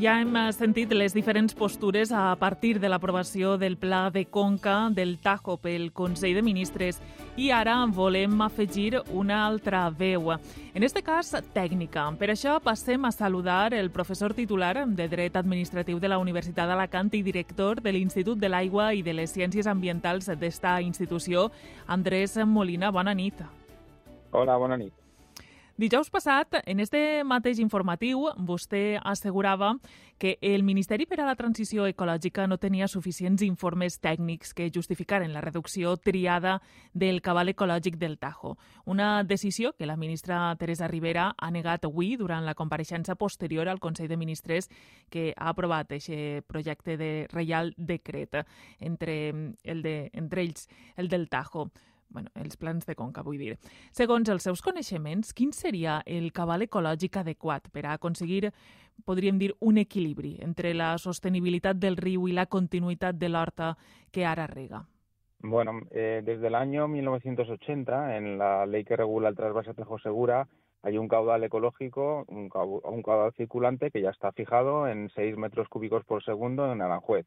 Ja hem sentit les diferents postures a partir de l'aprovació del Pla de Conca del Tajo pel Consell de Ministres i ara volem afegir una altra veu, en este cas tècnica. Per això passem a saludar el professor titular de Dret Administratiu de la Universitat d'Alacant i director de l'Institut de l'Aigua i de les Ciències Ambientals d'esta institució, Andrés Molina. Bona nit. Hola, bona nit. Dijous passat, en este mateix informatiu, vostè assegurava que el Ministeri per a la Transició Ecològica no tenia suficients informes tècnics que justificaren la reducció triada del cabal ecològic del Tajo. Una decisió que la ministra Teresa Rivera ha negat avui durant la compareixença posterior al Consell de Ministres que ha aprovat aquest projecte de Reial Decret entre, el de, entre ells el del Tajo bueno, els plans de conca, vull dir. Segons els seus coneixements, quin seria el cabal ecològic adequat per a aconseguir, podríem dir, un equilibri entre la sostenibilitat del riu i la continuïtat de l'horta que ara rega? Bueno, eh, desde el año 1980, en la ley que regula el trasvase Tejo Segura, hay un caudal ecológico, un caudal, circulante que ya está fijado en 6 metros cúbicos por segundo en Aranjuez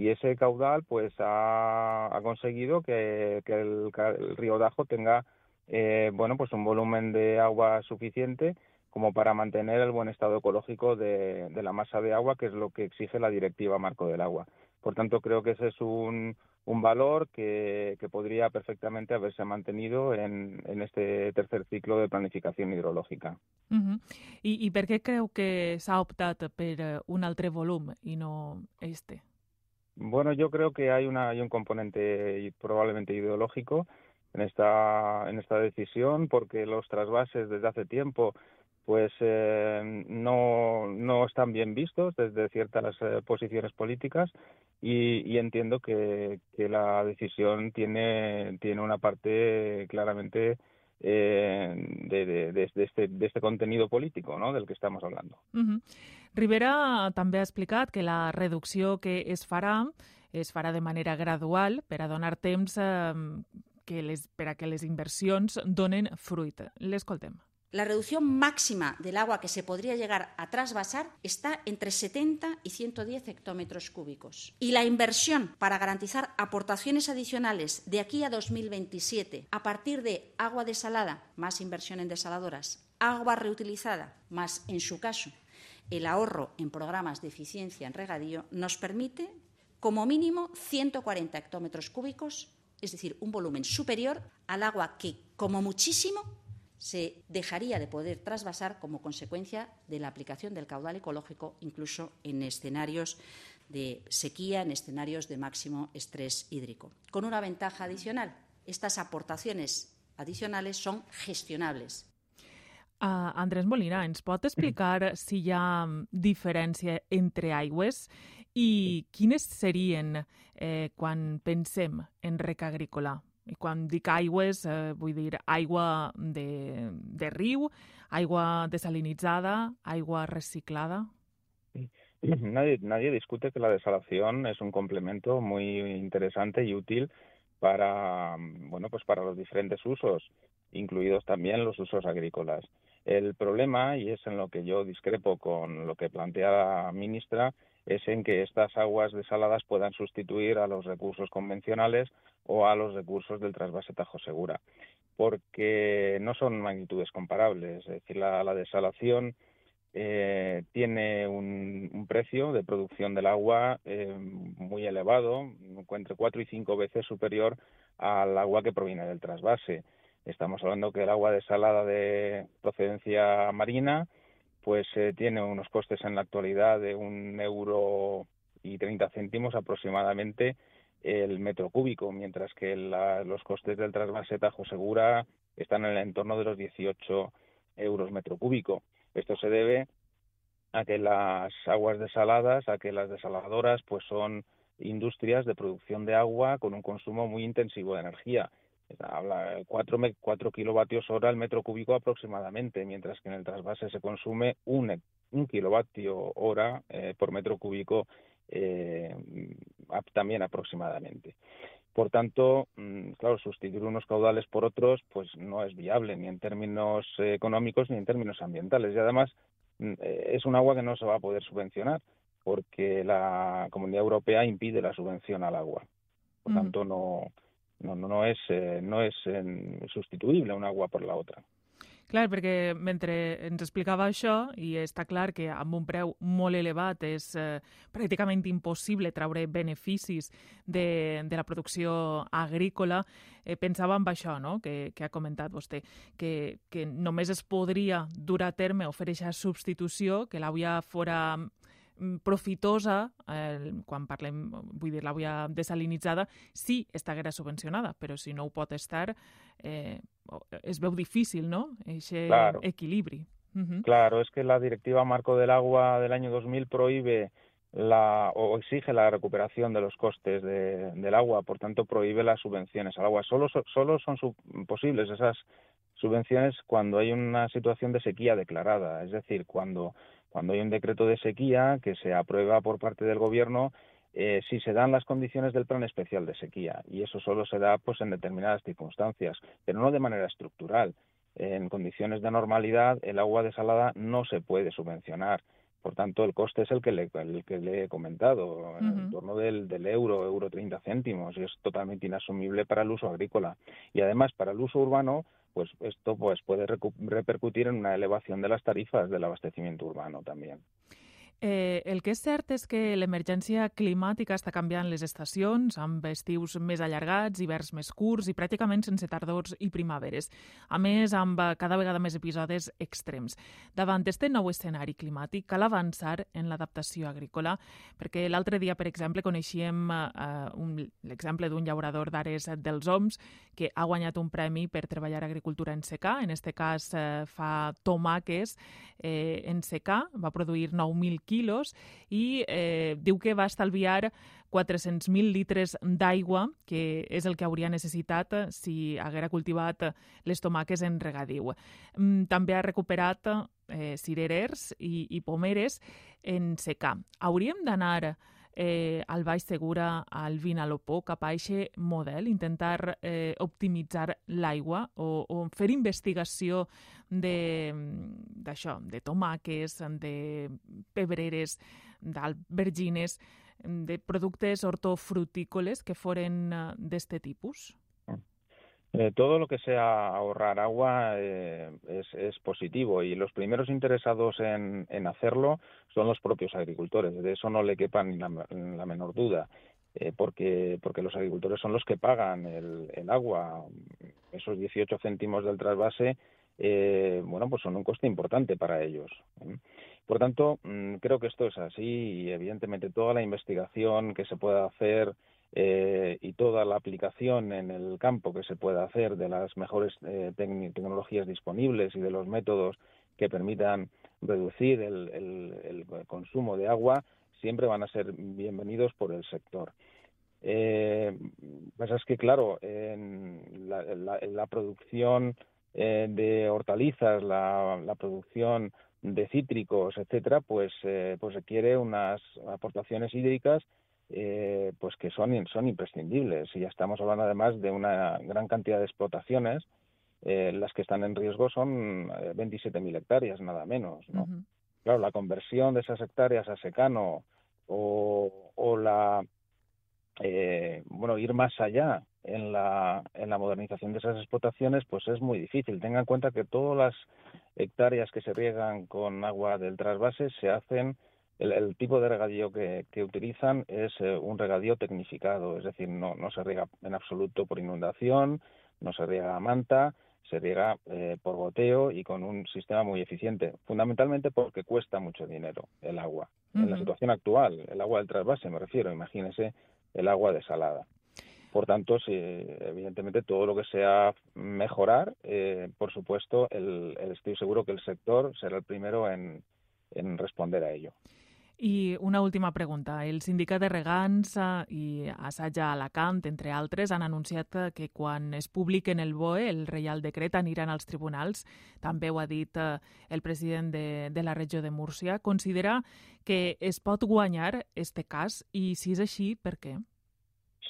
y ese caudal pues ha, conseguido que, el, río Dajo tenga eh, bueno pues un volumen de agua suficiente como para mantener el buen estado ecológico de, la masa de agua, que es lo que exige la directiva marco del agua. Por tanto, creo que ese es un, un valor que, podría perfectamente haberse mantenido en, este tercer ciclo de planificación hidrológica. Uh -huh. I, I per què creu que s'ha optat per un altre volum i no este? Bueno, yo creo que hay, una, hay un componente probablemente ideológico en esta, en esta decisión, porque los trasvases desde hace tiempo pues eh, no, no están bien vistos desde ciertas eh, posiciones políticas y, y entiendo que, que, la decisión tiene, tiene una parte claramente eh, de, de, de, este, de este contenido político ¿no? del que estamos hablando. Uh -huh. Rivera també ha explicat que la reducció que es farà es farà de manera gradual per a donar temps eh, que les, per a que les inversions donen fruit. L'escoltem. La reducción máxima del agua que se podría llegar a trasvasar está entre 70 y 110 hectómetros cúbicos. Y la inversión para garantizar aportaciones adicionales de aquí a 2027 a partir de agua desalada, más inversión en desaladoras, agua reutilizada, más en su caso el ahorro en programas de eficiencia en regadío, nos permite como mínimo 140 hectómetros cúbicos, es decir, un volumen superior al agua que como muchísimo se dejaría de poder trasvasar como consecuencia de la aplicación del caudal ecológico, incluso en escenarios de sequía, en escenarios de máximo estrés hídrico. Con una ventaja adicional, estas aportaciones adicionales son gestionables. Uh, Andrés Molina, ens pot explicar si hi ha diferència entre aigües i quines serien eh, quan pensem en rec agrícola? I quan dic aigües, eh, vull dir de, de riu, aigua desalinitzada, aigua reciclada. Nadie, nadie discute que la desalación es un complemento muy interesante y útil para, bueno, pues para los diferentes usos, incluidos también los usos agrícolas. El problema, y es en lo que yo discrepo con lo que plantea la ministra, es en que estas aguas desaladas puedan sustituir a los recursos convencionales o a los recursos del trasvase Tajo Segura, porque no son magnitudes comparables. Es decir, la, la desalación eh, tiene un, un, precio de producción del agua eh, muy elevado, entre cuatro y cinco veces superior al agua que proviene del trasvase. Estamos hablando que el agua desalada de procedencia marina pues eh, tiene unos costes en la actualidad de un euro y 30 céntimos aproximadamente el metro cúbico, mientras que la, los costes del trasvase Tajo Segura están en el entorno de los 18 euros metro cúbico. Esto se debe a que las aguas desaladas, a que las desaladoras, pues son industrias de producción de agua con un consumo muy intensivo de energía habla 4, 4 kilovatios hora al metro cúbico aproximadamente, mientras que en el trasvase se consume un, un kilovatio hora eh, por metro cúbico eh, también aproximadamente. Por tanto, mm, claro, sustituir unos caudales por otros, pues no es viable ni en términos económicos ni en términos ambientales. Y además mm, eh, es un agua que no se va a poder subvencionar porque la Comunidad Europea impide la subvención al agua. Por tanto, no, no, no eh, no es sustituible un agua por la otra. Clar, perquè mentre ens explicava això, i està clar que amb un preu molt elevat és eh, pràcticament impossible treure beneficis de, de la producció agrícola, eh, pensava en això no? que, que ha comentat vostè, que, que només es podria dur a terme o fer aquesta substitució, que l'auia fora profitosa, eh, quan parlem, vull dir, l'àvia desalinitzada, sí estaguera subvencionada, però si no ho pot estar, eh, es veu difícil, ¿no?, ese claro. equilibri. Uh -huh. Claro, es que la Directiva Marco del Agua del año 2000 prohíbe la, o exige la recuperación de los costes de, del agua, por tanto prohíbe las subvenciones al agua. Solo, solo son sub, posibles esas subvenciones cuando hay una situación de sequía declarada, es decir, cuando cuando hay un decreto de sequía que se aprueba por parte del gobierno eh, si se dan las condiciones del plan especial de sequía. Y eso solo se da pues en determinadas circunstancias pero no de manera estructural. En condiciones de normalidad el agua desalada no se puede subvencionar. Por tanto, el coste es el que le, el que le he comentado, en torno del, del, euro, euro 30 céntimos, y es totalmente inasumible para el uso agrícola. Y además, para el uso urbano, pues esto pues puede repercutir en una elevación de las tarifas del abastecimiento urbano también. Eh, el que és cert és que l'emergència climàtica està canviant les estacions, amb estius més allargats, hiverns més curts i pràcticament sense tardors i primaveres. A més, amb cada vegada més episodis extrems. Davant d'aquest nou escenari climàtic, cal avançar en l'adaptació agrícola, perquè l'altre dia, per exemple, coneixíem eh, l'exemple d'un llaurador d'Ares dels Oms que ha guanyat un premi per treballar agricultura en secà, en aquest cas eh, fa tomàques eh, en secà, va produir 9.000 quilos i eh, diu que va estalviar 400.000 litres d'aigua, que és el que hauria necessitat si haguera cultivat les tomaques en regadiu. Mm, també ha recuperat eh, cirerers i, i pomeres en secà. Hauríem d'anar eh, al Baix Segura, al Vinalopó, cap a aquest model, intentar eh, optimitzar l'aigua o, o fer investigació d'això, de, de tomàques, de pebreres, d'albergines, de productes hortofrutícoles que foren eh, d'este tipus? Eh, todo lo que sea ahorrar agua eh, es, positivo y los primeros interesados en, hacerlo son los propios agricultores. De eso no le quepa la menor duda, eh, porque, porque los agricultores son los que pagan el, el agua. Esos 18 céntimos del trasvase eh, bueno, pues son un coste importante para ellos. ¿eh? Por tanto, mm, creo que esto es así y evidentemente toda la investigación que se pueda hacer eh, y toda la aplicación en el campo que se pueda hacer de las mejores eh, tecnologías disponibles y de los métodos que permitan reducir el, el, el, consumo de agua siempre van a ser bienvenidos por el sector. Eh, pues es que, claro, en la, producción eh, de hortalizas, la, la, producción de cítricos, etcétera, pues, eh, pues requiere unas aportaciones hídricas eh, pues que son, son imprescindibles. Y ya estamos hablando además de una gran cantidad de explotaciones. Eh, las que están en riesgo son 27.000 hectáreas, nada menos. ¿no? Uh -huh. Claro, la conversión de esas hectáreas a secano o, o la eh, bueno ir más allá en la, en la modernización de esas explotaciones, pues es muy difícil. Tengan en cuenta que todas las hectáreas que se riegan con agua del trasvase se hacen, el, el tipo de regadío que, que utilizan es eh, un regadío tecnificado, es decir, no, no se riega en absoluto por inundación, no se riega a manta, se riega eh, por goteo y con un sistema muy eficiente, fundamentalmente porque cuesta mucho dinero el agua. Uh -huh. En la situación actual, el agua del trasvase me refiero, imagínese el agua desalada. Por tanto, sí, evidentemente todo lo que sea mejorar, eh, por supuesto, el, el, estoy seguro que el sector será el primero en, en responder a ello. I una última pregunta. El sindicat de regants eh, i Assaja Alacant, entre altres, han anunciat que quan es publiquen el BOE, el Reial Decret, aniran als tribunals. També ho ha dit eh, el president de, de la regió de Múrcia. Considera que es pot guanyar este cas i si és així, per què?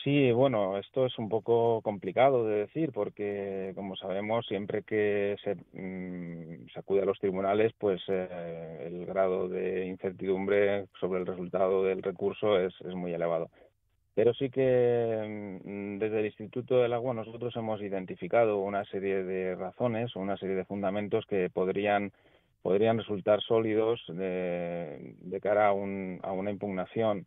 Sí, bueno, esto es un poco complicado de decir porque, como sabemos, siempre que se, mmm, a los tribunales, pues eh, el grado de incertidumbre sobre el resultado del recurso es, es muy elevado. Pero sí que mmm, desde el Instituto del Agua nosotros hemos identificado una serie de razones una serie de fundamentos que podrían podrían resultar sólidos de, de cara a, un, a una impugnación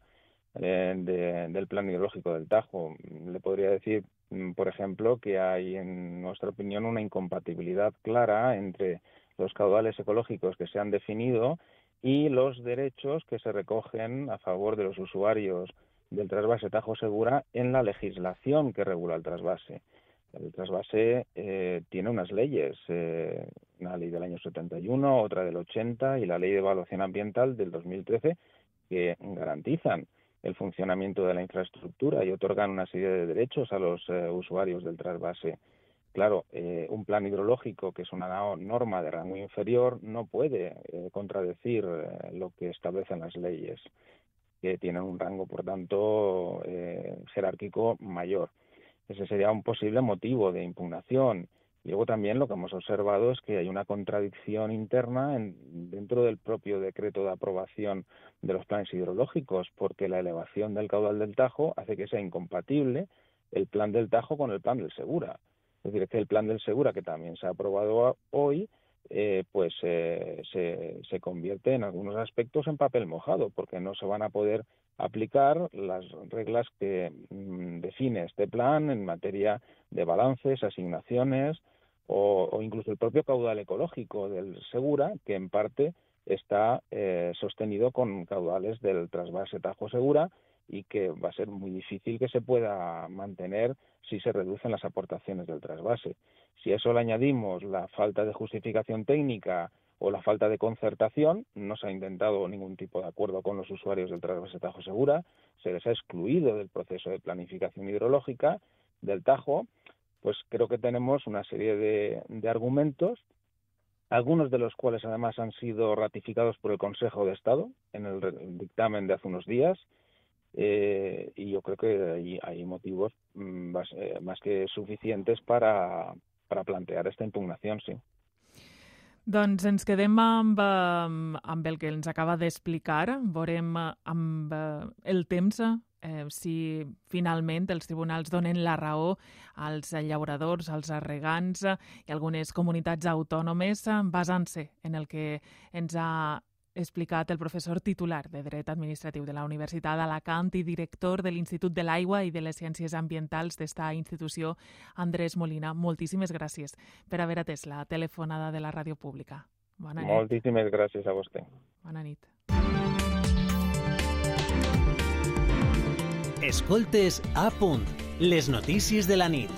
eh, de, del plan hidrológico del Tajo. Le podría decir, mm, por ejemplo, que hay, en nuestra opinión, una incompatibilidad clara entre los caudales ecológicos que se han definido y los derechos que se recogen a favor de los usuarios del trasvase Tajo Segura en la legislación que regula el trasvase. El trasvase eh, tiene unas leyes, eh, una ley del año 71, otra del 80 y la ley de evaluación ambiental del 2013 que garantizan el funcionamiento de la infraestructura y otorgan una serie de derechos a los eh, usuarios del trasvase. Claro, eh, un plan hidrológico, que es una norma de rango inferior, no puede eh, contradecir lo que establecen las leyes, que tienen un rango, por tanto, jerárquico mayor. Ese sería un posible motivo de impugnación. Luego también lo que hemos observado es que hay una contradicción interna en, dentro del propio decreto de aprobación de los planes hidrológicos, porque la elevación del caudal del Tajo hace que sea incompatible el plan del Tajo con el plan del Segura. Es decir, que el plan del Segura, que también se ha aprobado hoy, eh, pues eh, se, se convierte en algunos aspectos en papel mojado, porque no se van a poder aplicar las reglas que mmm, define este plan en materia de balances, asignaciones, o, o, incluso el propio caudal ecológico del Segura, que en parte está eh, sostenido con caudales del trasvase Tajo Segura y que va a ser muy difícil que se pueda mantener si se reducen las aportaciones del trasvase. Si a eso le añadimos la falta de justificación técnica o la falta de concertación, no se ha intentado ningún tipo de acuerdo con los usuarios del trasvase Tajo Segura, se les ha excluido del proceso de planificación hidrológica del Tajo pues creo que tenemos una serie de, de, argumentos, algunos de los cuales además han sido ratificados por el Consejo de Estado en el dictamen de hace unos días, eh, y yo creo que hay, hay motivos más, eh, más, que suficientes para, para plantear esta impugnación, sí. Doncs ens quedem amb, amb el que ens acaba d'explicar. Veurem amb el temps eh, si finalment els tribunals donen la raó als llauradors, als regants i algunes comunitats autònomes basant-se en el que ens ha explicat el professor titular de Dret Administratiu de la Universitat d'Alacant i director de l'Institut de l'Aigua i de les Ciències Ambientals d'esta institució, Andrés Molina. Moltíssimes gràcies per haver atès la telefonada de la ràdio pública. Bona nit. Moltíssimes gràcies a vostè. Bona nit. Escoltes a punt, les notícies de la nit.